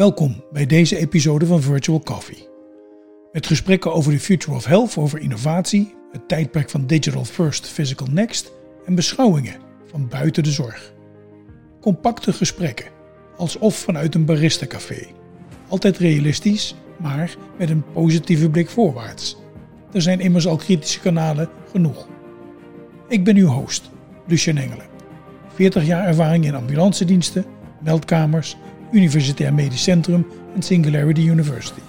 Welkom bij deze episode van Virtual Coffee. Met gesprekken over de future of health, over innovatie, het tijdperk van digital first, physical next en beschouwingen van buiten de zorg. Compacte gesprekken, alsof vanuit een baristacafé. Altijd realistisch, maar met een positieve blik voorwaarts. Er zijn immers al kritische kanalen genoeg. Ik ben uw host, Lucien Engelen. 40 jaar ervaring in ambulancediensten, meldkamers, Universitair Medisch Centrum en Singularity University.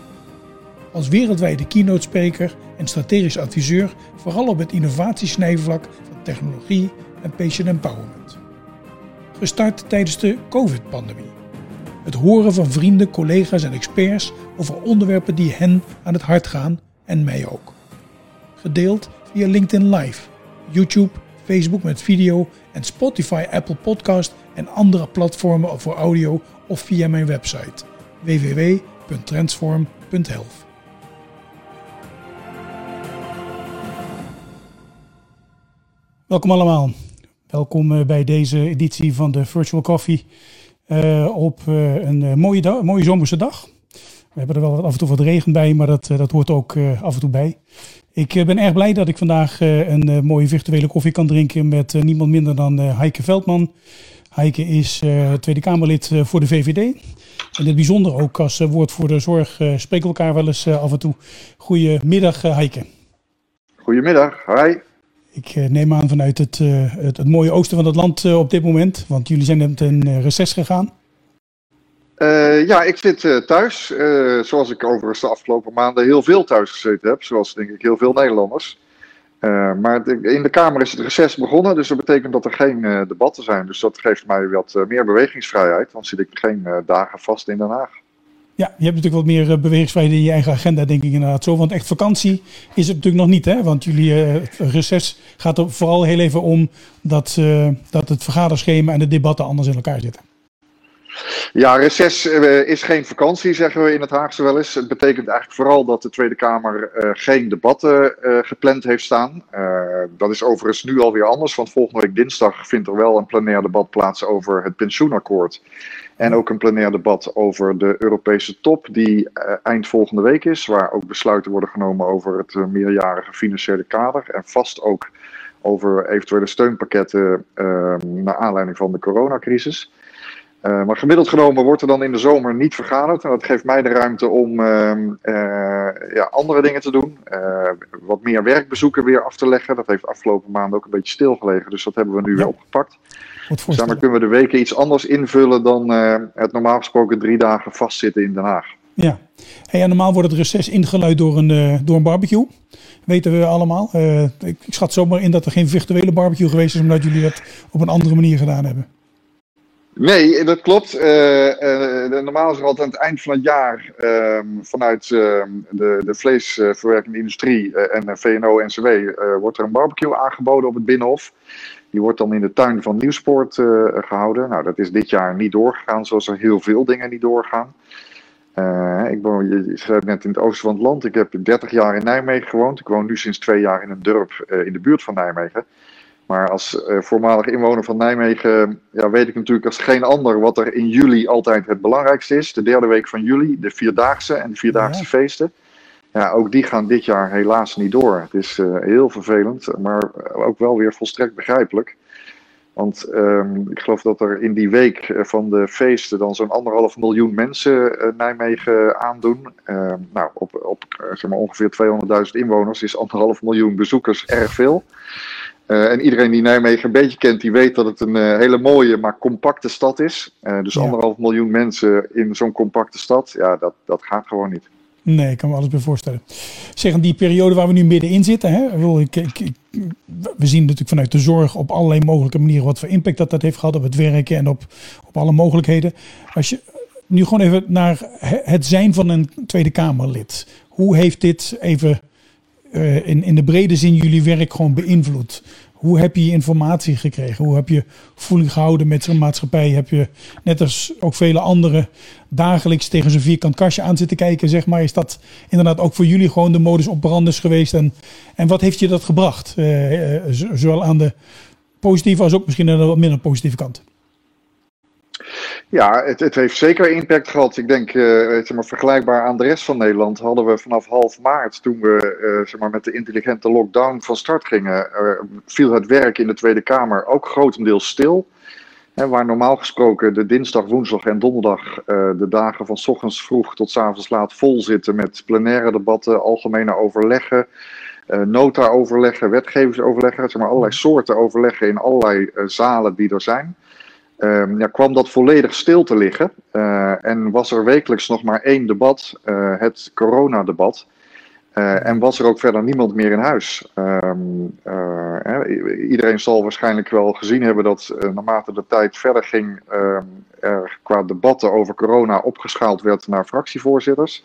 Als wereldwijde keynote spreker en strategisch adviseur vooral op het innovatiesnijvlak van technologie en patient empowerment. Gestart tijdens de COVID-pandemie. Het horen van vrienden, collega's en experts over onderwerpen die hen aan het hart gaan en mij ook. Gedeeld via LinkedIn Live, YouTube, Facebook met video en Spotify, Apple Podcast en andere platformen voor audio of via mijn website www.transform.health. Welkom allemaal. Welkom eh, bij deze editie van de Virtual Coffee uh, op uh, een mooie, mooie zomerse dag. We hebben er wel af en toe wat regen bij, maar dat, dat hoort ook af en toe bij. Ik ben erg blij dat ik vandaag een mooie virtuele koffie kan drinken met niemand minder dan Heike Veldman. Heike is Tweede Kamerlid voor de VVD. En het bijzonder ook als woordvoerder zorg spreken we elkaar wel eens af en toe. Goedemiddag Heike. Goedemiddag, hi. Ik neem aan vanuit het, het, het, mooie oosten van het land op dit moment, want jullie zijn net in reces gegaan. Uh, ja, ik zit uh, thuis, uh, zoals ik overigens de afgelopen maanden heel veel thuis gezeten heb, zoals denk ik heel veel Nederlanders. maar in de Kamer is het reces begonnen, dus dat betekent dat er geen debatten zijn. Dus dat geeft mij wat meer bewegingsvrijheid, dan zit ik geen dagen vast in Den Haag. Ja, je hebt natuurlijk wat meer bewegingsvrijheid in je eigen agenda, denk ik inderdaad zo. Want echt vakantie is het natuurlijk nog niet, hè? Want jullie reces gaat er vooral heel even om dat, dat het vergaderschema en de debatten anders in elkaar zitten. Ja, reces uh, is geen vakantie, zeggen we in het Haagse wel eens. Het betekent eigenlijk vooral dat de Tweede Kamer uh, geen debatten uh, gepland heeft staan. dat is overigens nu alweer anders, want volgende week dinsdag vindt er wel een plenair debat plaats over het pensioenakkoord. En ook een plenair debat over de Europese top, die eind volgende week is. Waar ook besluiten worden genomen over het meerjarige financiële kader. En vast ook over eventuele steunpakketten naar aanleiding van de coronacrisis. Uh, maar gemiddeld genomen wordt er dan in de zomer niet vergaderd. En dat geeft mij de ruimte om uh, uh, ja, andere dingen te doen. wat meer werkbezoeken weer af te leggen. Dat heeft afgelopen maanden ook een beetje stilgelegen. Dus dat hebben we nu ja. weer opgepakt. Dus daarmee kunnen we de weken iets anders invullen dan het normaal gesproken drie dagen vastzitten in Den Haag. Ja, hey, en normaal wordt het reces ingeluid door een, door een barbecue. Weten we allemaal. ik, ik schat zomaar in dat er geen virtuele barbecue geweest is, omdat jullie dat op een andere manier gedaan hebben. Nee, dat klopt. Uh, uh, normaal is er altijd aan het eind van het jaar uh, vanuit ehm, de, de vleesverwerkende industrie eh, en VNO-NCW wordt er een barbecue aangeboden op het Binnenhof. Die wordt dan in de tuin van Nieuwspoort gehouden. Nou, dat is dit jaar niet doorgegaan, zoals er heel veel dingen niet doorgaan. ik woon, je zei net in het oosten van het land. Ik heb 30 jaar in Nijmegen gewoond. Ik woon nu sinds twee jaar in een dorp in de buurt van Nijmegen. Maar als uh, voormalig inwoner van Nijmegen ja, weet ik natuurlijk als geen ander wat er in juli altijd het belangrijkste is. De derde week van juli, de Vierdaagse en de Vierdaagse ja. feesten. Ja, ook die gaan dit jaar helaas niet door. Het is uh, heel vervelend, maar ook wel weer volstrekt begrijpelijk. Want um, ik geloof dat er in die week van de feesten dan zo'n anderhalf miljoen mensen uh, Nijmegen aandoen. Uh, nou, op, op zeg maar ongeveer 200.000 inwoners is anderhalf miljoen bezoekers erg veel. Uh, en iedereen die Nijmegen een beetje kent, die weet dat het een uh, hele mooie, maar compacte stad is. Uh, dus ja. anderhalf miljoen mensen in zo'n compacte stad, ja, dat, dat gaat gewoon niet. Nee, ik kan me alles bij voorstellen. Zeg, die periode waar we nu middenin zitten, hè, ik, ik, ik, we zien natuurlijk vanuit de zorg op allerlei mogelijke manieren wat voor impact dat, dat heeft gehad op het werken en op, op alle mogelijkheden. Als je nu gewoon even naar het zijn van een Tweede Kamerlid. Hoe heeft dit even uh, in, in de brede zin jullie werk gewoon beïnvloed? Hoe heb je informatie gekregen? Hoe heb je voeling gehouden met zo'n maatschappij? Heb je, net als ook vele anderen, dagelijks tegen zo'n vierkant kastje aan zitten kijken? Zeg maar, is dat inderdaad ook voor jullie gewoon de modus operandus geweest? En, en wat heeft je dat gebracht? Uh, uh, zowel aan de positieve als ook misschien aan de wat minder positieve kant. Ja, het, het, heeft zeker impact gehad. Ik denk, uh, zeg maar, vergelijkbaar aan de rest van Nederland hadden we vanaf half maart, toen we uh, zeg maar, met de intelligente lockdown van start gingen, uh, viel het werk in de Tweede Kamer ook grotendeels stil. Hè, waar normaal gesproken de dinsdag, woensdag en donderdag de dagen van s ochtends vroeg tot s avonds laat vol zitten met plenaire debatten, algemene overleggen, nota-overleggen, wetgevingsoverleggen, zeg maar allerlei soorten overleggen in allerlei zalen die er zijn. Um, ja, kwam dat volledig stil te liggen. Uh, en was er wekelijks nog maar één debat, uh, het coronadebat. Uh, en was er ook verder niemand meer in huis. Um, iedereen zal waarschijnlijk wel gezien hebben dat naarmate de tijd verder ging, ehm, er qua debatten over corona opgeschaald werd naar fractievoorzitters.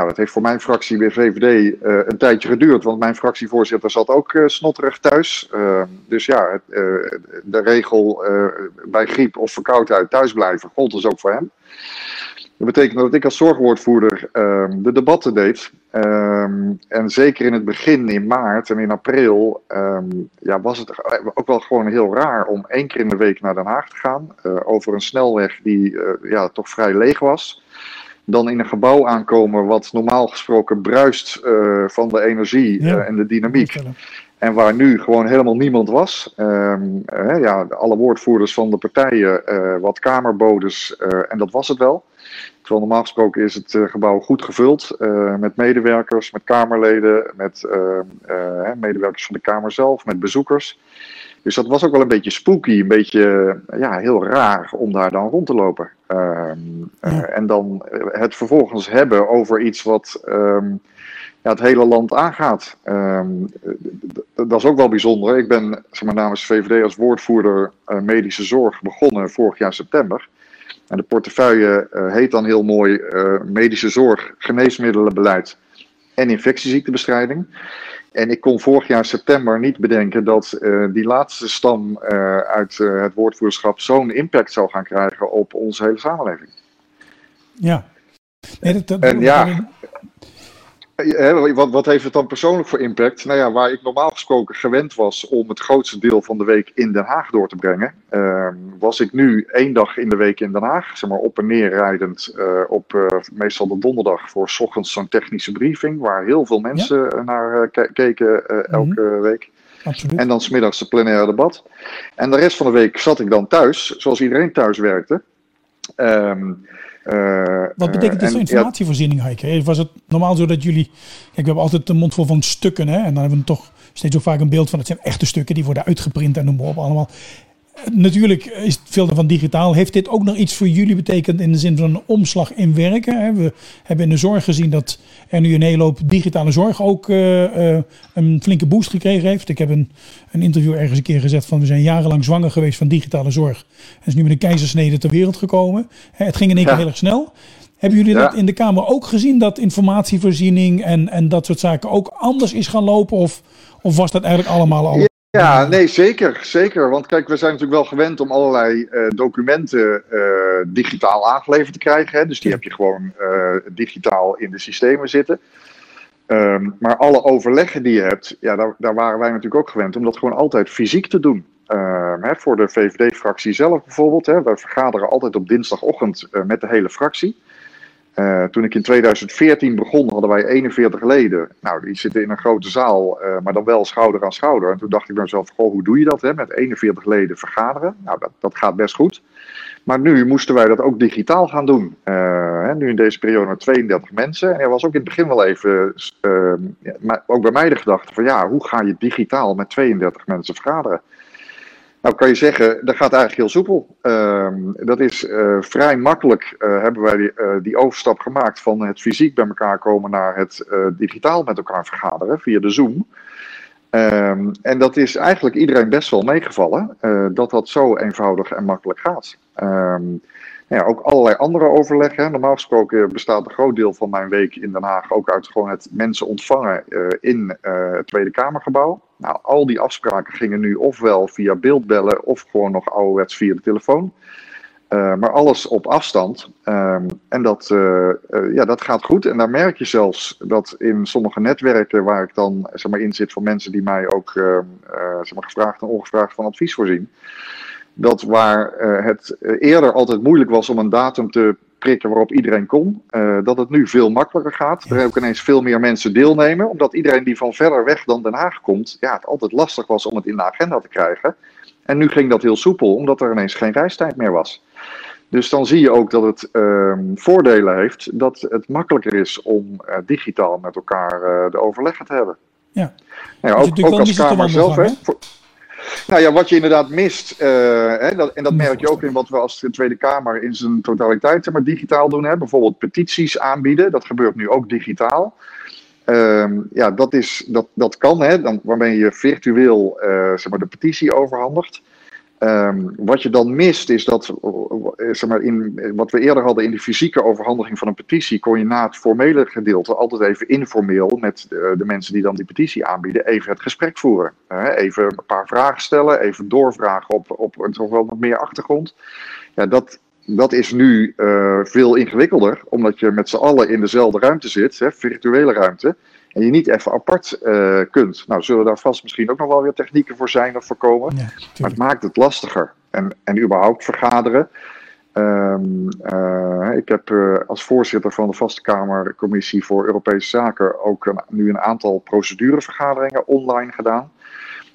Nou, dat heeft voor mijn fractie bij VVD uh, een tijdje geduurd, want mijn fractievoorzitter zat ook uh, snotterig thuis. Uh, dus ja, het, de regel bij griep of verkoudheid thuis blijven gold dus ook voor hem. Dat betekent dat ik als zorgwoordvoerder ehm, de debatten deed. Um, en zeker in het begin, in maart en in april, ja, was het ook wel gewoon heel raar om één keer in de week naar Den Haag te gaan. over een snelweg die ja, toch vrij leeg was dan in een gebouw aankomen wat normaal gesproken bruist uh, van de energie ja. uh, en de dynamiek. En waar nu gewoon helemaal niemand was. Um, uh, ja, alle woordvoerders van de partijen, wat kamerbodes en dat was het wel. Terwijl normaal gesproken is het gebouw goed gevuld met medewerkers, met kamerleden, met ehm, medewerkers van de Kamer zelf, met bezoekers. Dus dat was ook wel een beetje spooky, een beetje ja, heel raar om daar dan rond te lopen. Um, ja. uh, en dan het vervolgens hebben over iets wat um, ja, het hele land aangaat. Um, dat is ook wel bijzonder. Ik ben zeg maar, namens VVD als woordvoerder uh, medische zorg begonnen vorig jaar september. En de portefeuille uh, heet dan heel mooi medische zorg, geneesmiddelenbeleid en infectieziektebestrijding. En ik kon vorig jaar september niet bedenken dat uh, die laatste stam uh, uit uh, het woordvoerschap zo'n impact zou gaan krijgen op onze hele samenleving. Ja. Nee, dat, dat, en ja, wat, wat, heeft het dan persoonlijk voor impact? Nou ja, waar ik normaal gesproken gewend was om het grootste deel van de week in Den Haag door te brengen, ehm, was ik nu één dag in de week in Den Haag, zeg maar op en neer rijdend uh, op uh, meestal de donderdag voor s ochtends zo'n technische briefing, waar heel veel mensen ja. naar keken elke mm -hmm. week. Absoluut. En dan smiddags de plenaire debat. En de rest van de week zat ik dan thuis, zoals iedereen thuis werkte. Um, uh, Wat betekent dit voor informatievoorziening, Heike? Was het normaal zo dat jullie... Kijk, we hebben altijd een mond vol van stukken, hè? En dan hebben we toch steeds zo vaak een beeld van... het zijn echte stukken, die worden uitgeprint en noem maar op allemaal. Natuurlijk is veel ervan digitaal. Heeft dit ook nog iets voor jullie betekend in de zin van een omslag in werken? We hebben in de zorg gezien dat er nu een hele hoop digitale zorg ook uh, uh, een flinke boost gekregen heeft. Ik heb een, een interview ergens een keer gezet van we zijn jarenlang zwanger geweest van digitale zorg. En is nu met een keizersnede ter wereld gekomen. Het ging in één keer heel erg snel. Hebben jullie ja. dat in de Kamer ook gezien, dat informatievoorziening en, en dat soort zaken ook anders is gaan lopen? Of, of was dat eigenlijk allemaal al? Ja, nee, zeker. Zeker. Want kijk, we zijn natuurlijk wel gewend om allerlei uh, documenten uh, digitaal aangeleverd te krijgen. Hè? Dus die heb je gewoon uh, digitaal in de systemen zitten. Um, maar alle overleggen die je hebt, ja, daar, daar, waren wij natuurlijk ook gewend om dat gewoon altijd fysiek te doen. Um, hè, voor de VVD-fractie zelf bijvoorbeeld. Hè, we vergaderen altijd op dinsdagochtend met de hele fractie. Uh, toen ik in 2014 begon, hadden wij 41 leden. Nou, die zitten in een grote zaal, uh, maar dan wel schouder aan schouder. En toen dacht ik bij mezelf, goh, hoe doe je dat hè, met 41 leden vergaderen? Nou, dat, dat gaat best goed. Maar nu moesten wij dat ook digitaal gaan doen. Uh, hè, nu in deze periode met 32 mensen. En er was ook in het begin wel even, maar ook bij mij de gedachte van ja, hoe ga je digitaal met 32 mensen vergaderen? Nou kan je zeggen, dat gaat eigenlijk heel soepel. Uh, dat is uh, vrij makkelijk, uh, hebben wij die, uh, die, overstap gemaakt van het fysiek bij elkaar komen naar het digitaal met elkaar vergaderen via de Zoom. Um, en dat is eigenlijk iedereen best wel meegevallen, dat dat zo eenvoudig en makkelijk gaat. Um, ja, ook allerlei andere overleggen. Normaal gesproken bestaat een groot deel van mijn week in Den Haag ook uit gewoon het mensen ontvangen uh, in uh, het Tweede Kamergebouw. Nou, al die afspraken gingen nu ofwel via beeldbellen of gewoon nog ouderwets via de telefoon. Uh, maar alles op afstand. Um, en dat, ja, dat gaat goed. En daar merk je zelfs dat in sommige netwerken waar ik dan zeg maar, in zit van mensen die mij ook zeg maar, gevraagd en ongevraagd van advies voorzien dat waar het eerder altijd moeilijk was om een datum te prikken waarop iedereen kon, dat het nu veel makkelijker gaat. Er ook ineens veel meer mensen deelnemen, omdat iedereen die van verder weg dan Den Haag komt, ja, het altijd lastig was om het in de agenda te krijgen. En nu ging dat heel soepel, omdat er ineens geen reistijd meer was. Dus dan zie je ook dat het ehm, voordelen heeft dat het makkelijker is om uh, digitaal met elkaar uh, de overleggen te hebben. Ja, nou ja ook, ook als Kamer zelf. Hè, voor, nou ja, wat je inderdaad mist, uh, hè, dat, en dat merk je ook in wat we als Tweede Kamer in zijn totaliteit maar digitaal doen. Hè, bijvoorbeeld petities aanbieden, dat gebeurt nu ook digitaal. Um, ja, dat, is, dat, dat kan, hè, dan, waarmee je virtueel zeg maar, de petitie overhandigt. Um, wat je dan mist is dat, eh, zeg maar, in, wat we eerder hadden in de fysieke overhandiging van een petitie, kon je na het formele gedeelte altijd even informeel met de, mensen die dan die petitie aanbieden, even het gesprek voeren. Even een paar vragen stellen, even doorvragen op, op toch wel wat meer achtergrond. Ja, dat, dat is nu uh, veel ingewikkelder, omdat je met z'n allen in dezelfde ruimte zit, hè, virtuele ruimte en je niet even apart uh, kunt. Nou, zullen daar vast misschien ook nog wel weer technieken voor zijn of voorkomen. Ja, maar het maakt het lastiger. En, en überhaupt vergaderen. Um, uh, ik heb uh, als voorzitter van de Vaste Kamercommissie voor Europese Zaken ook een, nu een aantal procedurevergaderingen online gedaan.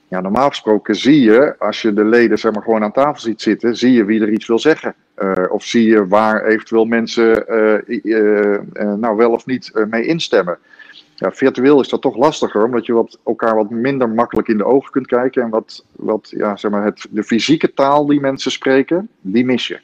Ja, normaal gesproken zie je, als je de leden zeg maar, gewoon aan tafel ziet zitten, zie je wie er iets wil zeggen. Uh, of zie je waar eventueel mensen nou wel of niet mee instemmen ja, virtueel is dat toch lastiger, omdat je wat, elkaar wat minder makkelijk in de ogen kunt kijken. En wat, wat ja, zeg maar het, de fysieke taal die mensen spreken, die mis je.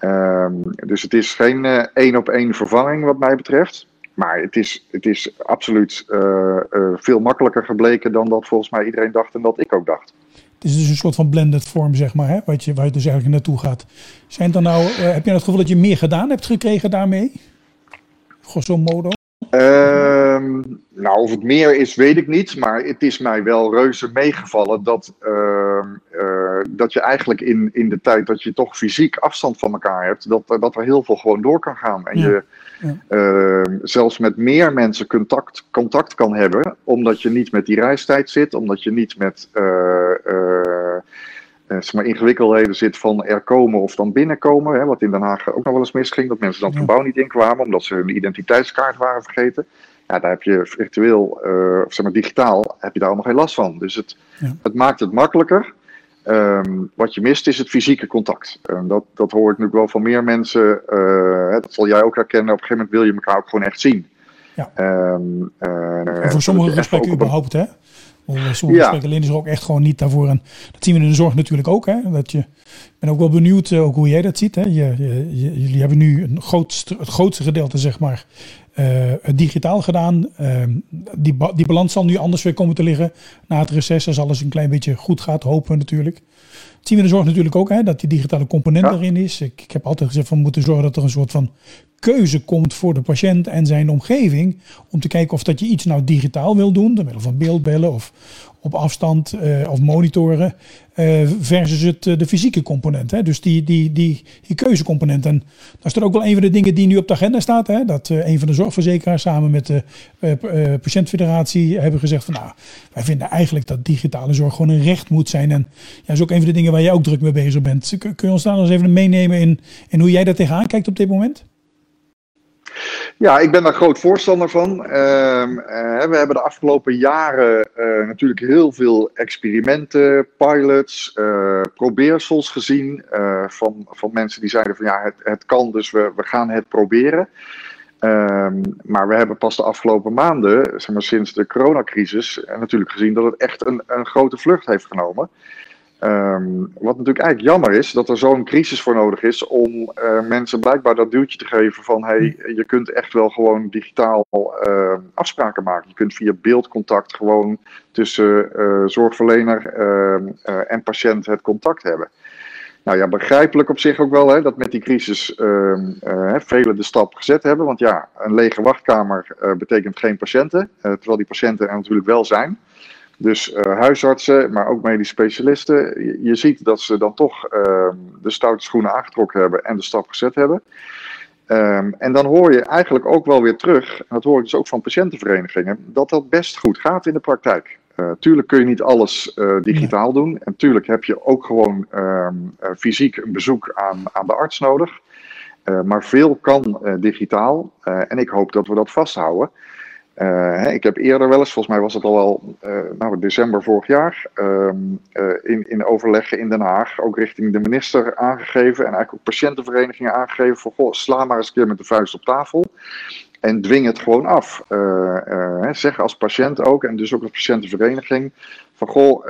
Um, dus het is geen uh, één op één vervanging wat mij betreft. Maar het is, het is absoluut uh, uh, veel makkelijker gebleken dan dat volgens mij iedereen dacht en dat ik ook dacht. Het is dus een soort van blended vorm, zeg maar, hè, wat je, waar je dus eigenlijk naartoe gaat. Zijn dan nou, heb je het gevoel dat je meer gedaan hebt gekregen daarmee? Grosso modo? Ehm, nou, of het meer is, weet ik niet. Maar het is mij wel reuze meegevallen dat, uh, uh, dat je eigenlijk in, in de tijd dat je toch fysiek afstand van elkaar hebt, dat, dat er heel veel gewoon door kan gaan. En ja. je ja. Uh, zelfs met meer mensen contact, contact kan hebben, omdat je niet met die reistijd zit, omdat je niet met. Uh, uh, maar ingewikkeldheden zit van er komen of dan binnenkomen. Hè, wat in Den Haag ook nog wel eens misging. Dat mensen dan het gebouw niet inkwamen omdat ze hun identiteitskaart waren vergeten. Ja, daar heb je virtueel, uh, of zeg maar digitaal, heb je daar allemaal geen last van. Dus het, ja. het maakt het makkelijker. Um, wat je mist is het fysieke contact. Dat, dat hoor ik nu wel van meer mensen. Uh, dat zal jij ook herkennen. Op een gegeven moment wil je elkaar ook gewoon echt zien. Ja. Um, en voor sommige gesprekken überhaupt, hè? Sommige ja. gesprekken is er ook echt gewoon niet daarvoor. En dat zien we in de zorg natuurlijk ook. Hè? Dat je, ik ben ook wel benieuwd uh, ook hoe jij dat ziet. Hè? Je, je, jullie hebben nu een grootste, het grootste gedeelte, zeg maar, uh, digitaal gedaan. Uh, die, die balans zal nu anders weer komen te liggen na het reces. Als alles een klein beetje goed gaat, hopen we natuurlijk. Zien we in de zorg natuurlijk ook, hè? dat die digitale component ja. erin is. Ik, ik heb altijd gezegd van we moeten zorgen dat er een soort van keuze komt voor de patiënt en zijn omgeving. Om te kijken of dat je iets nou digitaal wil doen, door middel van beeldbellen of op afstand uh, of monitoren. Uh, versus het, uh, de fysieke component. Hè? Dus die, die, die, die keuzecomponent. En dat is dan ook wel een van de dingen die nu op de agenda staat. Hè? Dat een van de zorgverzekeraars samen met de patiëntfederatie hebben gezegd van nou, wij vinden eigenlijk dat digitale zorg gewoon een recht moet zijn. En ja, dat is ook een van de dingen waar jij ook druk mee bezig bent. Kun je ons daar eens even meenemen in, in hoe jij daar tegenaan kijkt op dit moment? Ja, ik ben daar groot voorstander van. Uh, uh, we hebben de afgelopen jaren uh, natuurlijk heel veel experimenten, pilots, eh, probeersels gezien van, van mensen die zeiden van ja, het, het kan, dus we, we gaan het proberen. Um, maar we hebben pas de afgelopen maanden, zeg maar sinds de coronacrisis, natuurlijk gezien dat het echt een, een grote vlucht heeft genomen. Um, wat natuurlijk eigenlijk jammer is, dat er zo'n crisis voor nodig is om uh, mensen blijkbaar dat duwtje te geven van hey, je kunt echt wel gewoon digitaal uh, afspraken maken. Je kunt via beeldcontact gewoon tussen uh, zorgverlener ehm, en patiënt het contact hebben. Nou ja, begrijpelijk op zich ook wel hè, dat met die crisis ehm, velen de stap gezet hebben. Want ja, een lege wachtkamer betekent geen patiënten, terwijl die patiënten er natuurlijk wel zijn. Dus uh, huisartsen, maar ook medisch specialisten. Je, je, ziet dat ze dan toch uh, de stoute schoenen aangetrokken hebben en de stap gezet hebben. Um, en dan hoor je eigenlijk ook wel weer terug, dat hoor ik dus ook van patiëntenverenigingen, dat dat best goed gaat in de praktijk. tuurlijk kun je niet alles digitaal doen. En tuurlijk heb je ook gewoon ehm, fysiek een bezoek aan, aan de arts nodig. maar veel kan digitaal. en ik hoop dat we dat vasthouden. Uh, ik heb eerder wel eens, volgens mij was het al wel uh, nou, december vorig jaar, uh, in, in overleggen in Den Haag, ook richting de minister aangegeven en eigenlijk ook patiëntenverenigingen aangegeven van goh, sla maar eens een keer met de vuist op tafel en dwing het gewoon af. zeg als patiënt ook en dus ook als patiëntenvereniging van goh,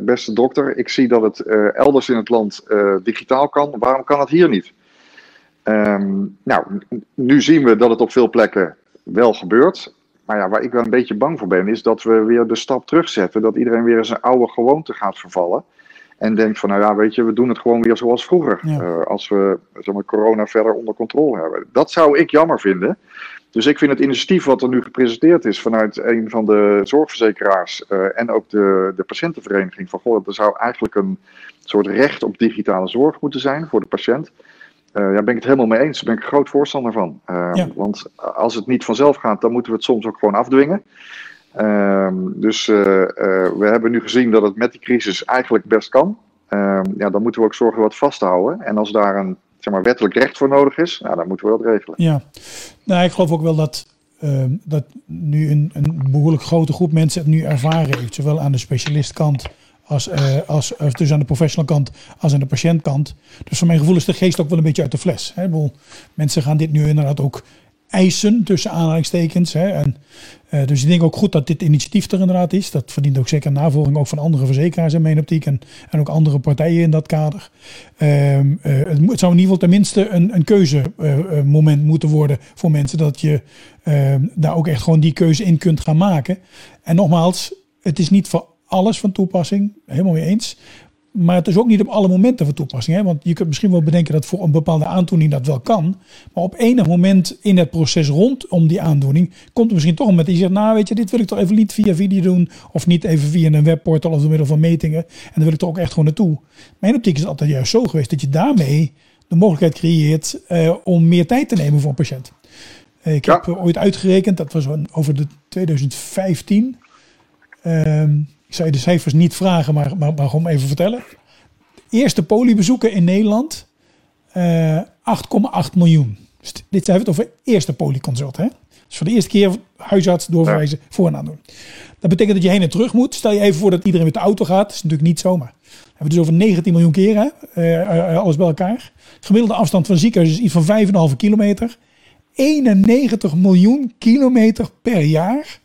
beste dokter, ik zie dat het elders in het land digitaal kan, waarom kan het hier niet? Um, nou, nu zien we dat het op veel plekken wel gebeurt. Maar ja, waar ik wel een beetje bang voor ben, is dat we weer de stap terugzetten. Dat iedereen weer zijn oude gewoonte gaat vervallen. En denkt van, nou ja, weet je, we doen het gewoon weer zoals vroeger. Uh, als we zeg maar, corona verder onder controle hebben. Dat zou ik jammer vinden. Dus ik vind het initiatief wat er nu gepresenteerd is vanuit een van de zorgverzekeraars uh, en ook de, de patiëntenvereniging van goh, er zou eigenlijk een soort recht op digitale zorg moeten zijn voor de patiënt. Uh, ja, ben ik het helemaal mee eens. Daar ben ik een groot voorstander van. Uh, Want als het niet vanzelf gaat, dan moeten we het soms ook gewoon afdwingen. Uh, dus uh, we hebben nu gezien dat het met die crisis eigenlijk best kan. Ehm, ja, dan moeten we ook zorgen wat vasthouden. En als daar een zeg maar, wettelijk recht voor nodig is, nou, dan moeten we dat regelen. Ja, nou, ik geloof ook wel dat, ehm, dat nu een, een behoorlijk grote groep mensen het nu ervaren heeft. Zowel aan de specialistkant als, uh, als, dus aan de professional kant als aan de patiëntkant. Dus voor mijn gevoel is de geest ook wel een beetje uit de fles. Hè. Bedoel, mensen gaan dit nu inderdaad ook eisen tussen aanhalingstekens. Hè. En, uh, dus ik denk ook goed dat dit initiatief er inderdaad is. Dat verdient ook zeker navolging ook van andere verzekeraars in mijn optiek en, en ook andere partijen in dat kader. Het, het, zou in ieder geval tenminste een, een keuzemoment moeten worden voor mensen. Dat je ehm, daar ook echt gewoon die keuze in kunt gaan maken. En nogmaals, het is niet voor alles van toepassing, helemaal mee eens. Maar het is ook niet op alle momenten van toepassing. Hè? Want je kunt misschien wel bedenken dat voor een bepaalde aandoening dat wel kan. Maar op enig moment in het proces rondom die aandoening komt er misschien toch met die zegt, nou weet je, dit wil ik toch even niet via video doen. Of niet even via een webportal of door middel van metingen. En dan wil ik toch ook echt gewoon naartoe. Mijn optiek is altijd juist zo geweest dat je daarmee de mogelijkheid creëert uh, om meer tijd te nemen voor een patiënt. Uh, ik heb ooit uitgerekend, dat was over de 2015. Um, ik zou je de cijfers niet vragen, maar, maar, maar gewoon even vertellen. Eerste poliebezoeken in Nederland, uh, eh, 8,8 miljoen. Dus dit zijn het over eerste polieconsult. Hè? Dus voor de eerste keer huisarts doorverwijzen voor een aandoening. Dat betekent dat je heen en terug moet. Stel je even voor dat iedereen met de auto gaat. Dat is natuurlijk niet zomaar. We hebben dus over 19 miljoen keer, hè? Uh, alles bij elkaar. Gemiddelde afstand van ziekenhuis is iets van 5,5 kilometer. 91 miljoen kilometer per jaar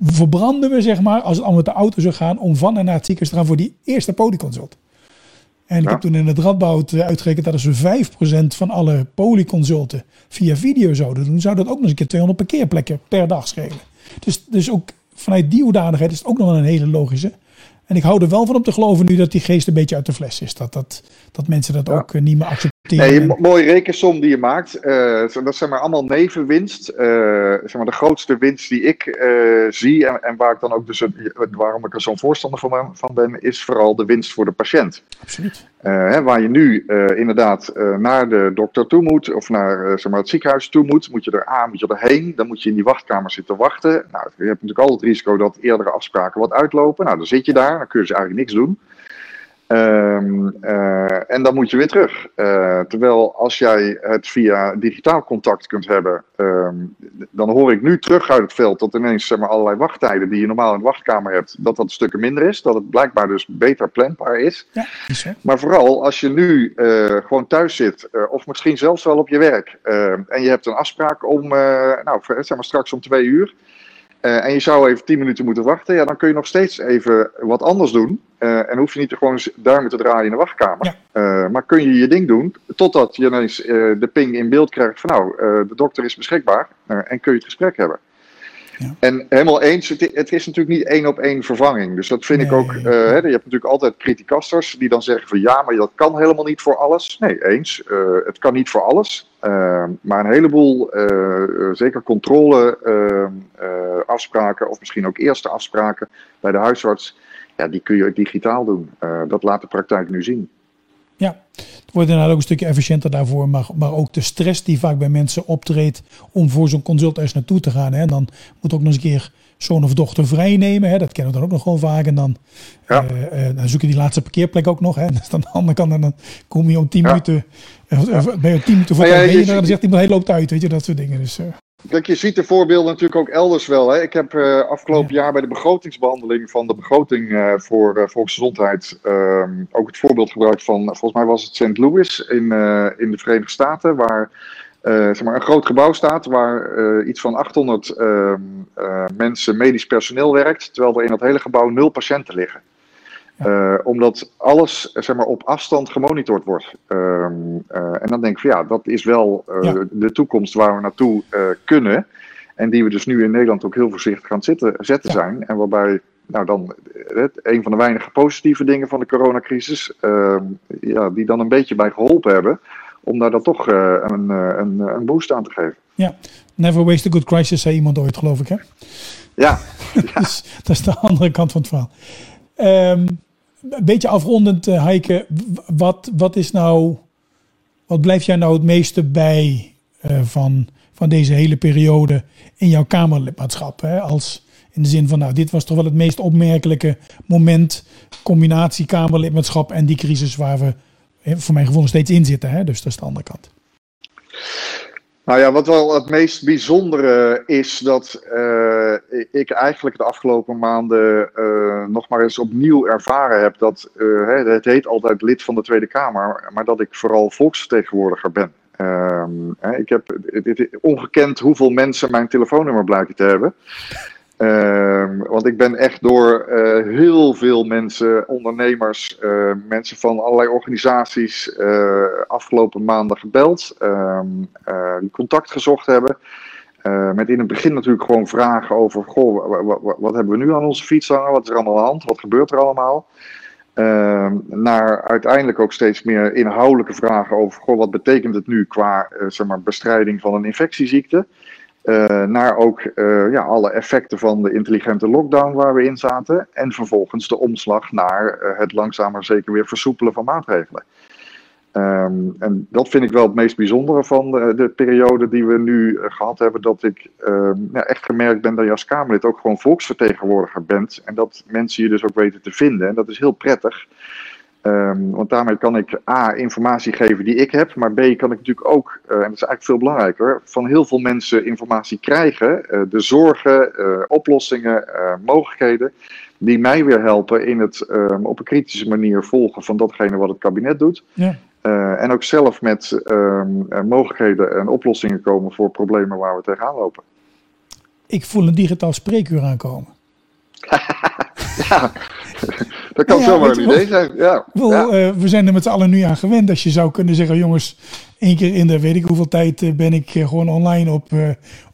verbranden we, zeg maar, als het allemaal met de auto zou gaan, om van en naar het ziekenhuis te gaan voor die eerste polyconsult. En ik heb toen in het Radboud eh, uitgerekend dat als we 5% van alle polyconsulten via video zouden doen, zou dat ook nog eens een keer 200 parkeerplekken per dag schelen. Dus, dus ook vanuit die hoedanigheid is het ook nog wel een hele logische. En ik hou er wel van om te geloven nu dat die geest een beetje uit de fles is. Dat, dat, dat mensen dat ook eh, niet meer accepteren. Nee, mooie rekensom die je maakt. Uh, dat zijn maar allemaal nevenwinst. Uh, zeg maar de grootste winst die ik zie en, en, waar ik dan ook dus, waarom ik er zo'n voorstander van, van ben, is vooral de winst voor de patiënt. Absoluut. Hè, waar je nu inderdaad naar de dokter toe moet of naar zeg maar, het ziekenhuis toe moet, moet je er aan, moet je erheen. Dan moet je in die wachtkamer zitten wachten. Nou, je hebt natuurlijk altijd het risico dat eerdere afspraken wat uitlopen. Nou, dan zit je daar dan kun je dus eigenlijk niks doen. Um, uh, en dan moet je weer terug. Uh, terwijl als jij het via digitaal contact kunt hebben, um, dan hoor ik nu terug uit het veld dat ineens zeg maar, allerlei wachttijden die je normaal in de wachtkamer hebt, dat dat stukken minder is. Dat het blijkbaar dus beter planbaar is. Ja, is maar vooral als je nu uh, gewoon thuis zit, of misschien zelfs wel op je werk, en je hebt een afspraak om, nou, zeg maar straks om twee uur. Uh, en je zou even 10 minuten moeten wachten, ja, dan kun je nog steeds even wat anders doen. Uh, en hoef je niet gewoon duimen te draaien in de wachtkamer. Ja. Uh, maar kun je je ding doen, totdat je ineens de ping in beeld krijgt van nou, de dokter is beschikbaar en kun je het gesprek hebben. Ja. En helemaal eens, het, het, is natuurlijk niet één op één vervanging. Dus dat vind nee. ik ook. Uh, je hebt natuurlijk altijd criticasters die dan zeggen van ja, maar dat kan helemaal niet voor alles. Nee, eens. Het kan niet voor alles. Maar een heleboel, zeker controle afspraken of misschien ook eerste afspraken bij de huisarts, ja, die kun je digitaal doen. dat laat de praktijk nu zien. Ja, het wordt inderdaad ook een stukje efficiënter daarvoor. Maar, maar ook de stress die vaak bij mensen optreedt om voor zo'n consult naartoe te gaan. Hè. Dan moet ook nog eens een keer zoon of dochter vrijnemen. Hè, dat kennen we dan ook nog wel vaak. En dan, ja. uh, dan zoek je die laatste parkeerplek ook nog. Hè. Dus aan de andere kant, dan kom je om tien minuten, uh, ben je om tien minuten voor ja, ja, dan zegt iemand, hij loopt uit, weet je, dat soort dingen. Dus, Kijk, je ziet de voorbeelden natuurlijk ook elders wel. Hè. Ik heb uh, afgelopen jaar bij de begrotingsbehandeling van de begroting uh, voor uh, volksgezondheid ehm, ook het voorbeeld gebruikt van, volgens mij was het St. Louis in, in de Verenigde Staten, waar zeg maar een groot gebouw staat waar iets van 800 ehm, mensen medisch personeel werkt, terwijl er in dat hele gebouw nul patiënten liggen. Uh, omdat alles zeg maar, op afstand gemonitord wordt. Uh, uh, en dan denk ik van ja, dat is wel ja. de toekomst waar we naartoe kunnen. En die we dus nu in Nederland ook heel voorzichtig aan zitten, zetten zijn. En waarbij, nou dan, een van de weinige positieve dingen van de coronacrisis, ehm, ja, die dan een beetje bij geholpen hebben. Om daar dan toch een, een, een boost aan te geven. Ja, never waste a good crisis, zei iemand ooit, geloof ik, hè? Ja. ja. dus, dat is de andere kant van het verhaal. Um, een beetje afrondend, uh, Heike, wat, wat is nou, wat blijft jij nou het meeste bij uh, van, van deze hele periode in jouw Kamerlidmaatschap? Hè? Als in de zin van, nou, dit was toch wel het meest opmerkelijke moment, combinatie Kamerlidmaatschap en die crisis waar we voor mijn gevoel nog steeds in zitten. Hè? Dus dat is de andere kant. Nou ja, wat wel het meest bijzondere is dat uh, ik eigenlijk de afgelopen maanden uh, nog maar eens opnieuw ervaren heb dat uh, het heet altijd lid van de Tweede Kamer, maar dat ik vooral volksvertegenwoordiger ben. Ehm, ik heb ongekend hoeveel mensen mijn telefoonnummer blijken te hebben. Uh, want ik ben echt door uh, heel veel mensen, ondernemers, uh, mensen van allerlei organisaties, uh, afgelopen maanden gebeld, ehm, die contact gezocht hebben. met in het begin natuurlijk gewoon vragen over: Goh, wat hebben we nu aan onze fiets hangen? Wat is er allemaal aan de hand? Wat gebeurt er allemaal? Ehm, naar uiteindelijk ook steeds meer inhoudelijke vragen over: Goh, wat betekent het nu qua zeg maar, bestrijding van een infectieziekte? Uh, naar ook uh, ja, alle effecten van de intelligente lockdown waar we in zaten. En vervolgens de omslag naar uh, het langzamer zeker weer versoepelen van maatregelen. Um, en dat vind ik wel het meest bijzondere van de, de periode die we nu gehad hebben. Dat ik ja, echt gemerkt ben dat je als Kamerlid ook gewoon volksvertegenwoordiger bent. En dat mensen je dus ook weten te vinden. En dat is heel prettig. Um, want daarmee kan ik A, informatie geven die ik heb, maar B, kan ik natuurlijk ook, uh, en dat is eigenlijk veel belangrijker, van heel veel mensen informatie krijgen. Uh, de zorgen, uh, oplossingen, mogelijkheden, die mij weer helpen in het um, op een kritische manier volgen van datgene wat het kabinet doet. Ja. en ook zelf met um, mogelijkheden en oplossingen komen voor problemen waar we tegenaan lopen. Ik voel een digitaal spreekuur aankomen. ja, dat kan ja, zomaar een idee zijn. Ja. Wel, ja. Uh, we zijn er met z'n allen nu aan gewend. Als je zou kunnen zeggen, jongens, één keer in de weet ik hoeveel tijd uh, ben ik uh, gewoon online op,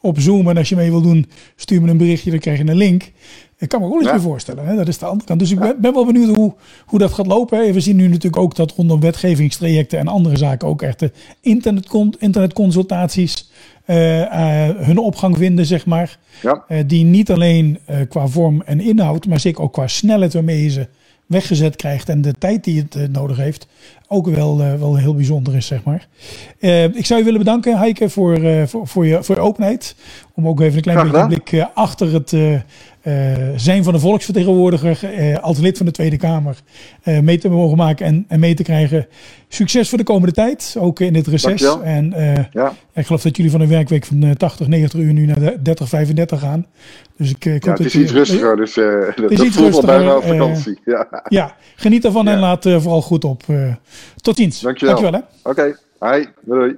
op Zoom. En als je mee wil doen, stuur me een berichtje, dan krijg je een link. Ik kan me eens ja. voorstellen. Hè? Dat is de andere kant. Dus ik ben, ben wel benieuwd hoe, hoe dat gaat lopen. Hè? We zien nu natuurlijk ook dat rondom wetgevingstrajecten en andere zaken ook echt de internet, internetconsultaties uh, uh, hun opgang vinden, zeg maar. Ja. Uh, die niet alleen qua vorm en inhoud, maar zeker ook qua snelheid waarmee je ze weggezet krijgt en de tijd die het nodig heeft, ook wel, wel heel bijzonder is, zeg maar. ik zou je willen bedanken, Heike, voor, voor, voor, je, voor je openheid. Om ook even een klein beetje blik achter het zijn van de volksvertegenwoordiger als lid van de Tweede Kamer mee te mogen maken en, en mee te krijgen. Succes voor de komende tijd, ook in dit reces. En ja. ik geloof dat jullie van een werkweek van 80, 90 uur nu naar de 30, 35 gaan. Dus ik, ik ja, het is iets rustiger, dus het dat, voelt rustiger, bijna vakantie. ja. ja, geniet ervan ja. en laat vooral goed op. tot ziens. Dankjewel. Dankjewel Oké, okay. hi, doei.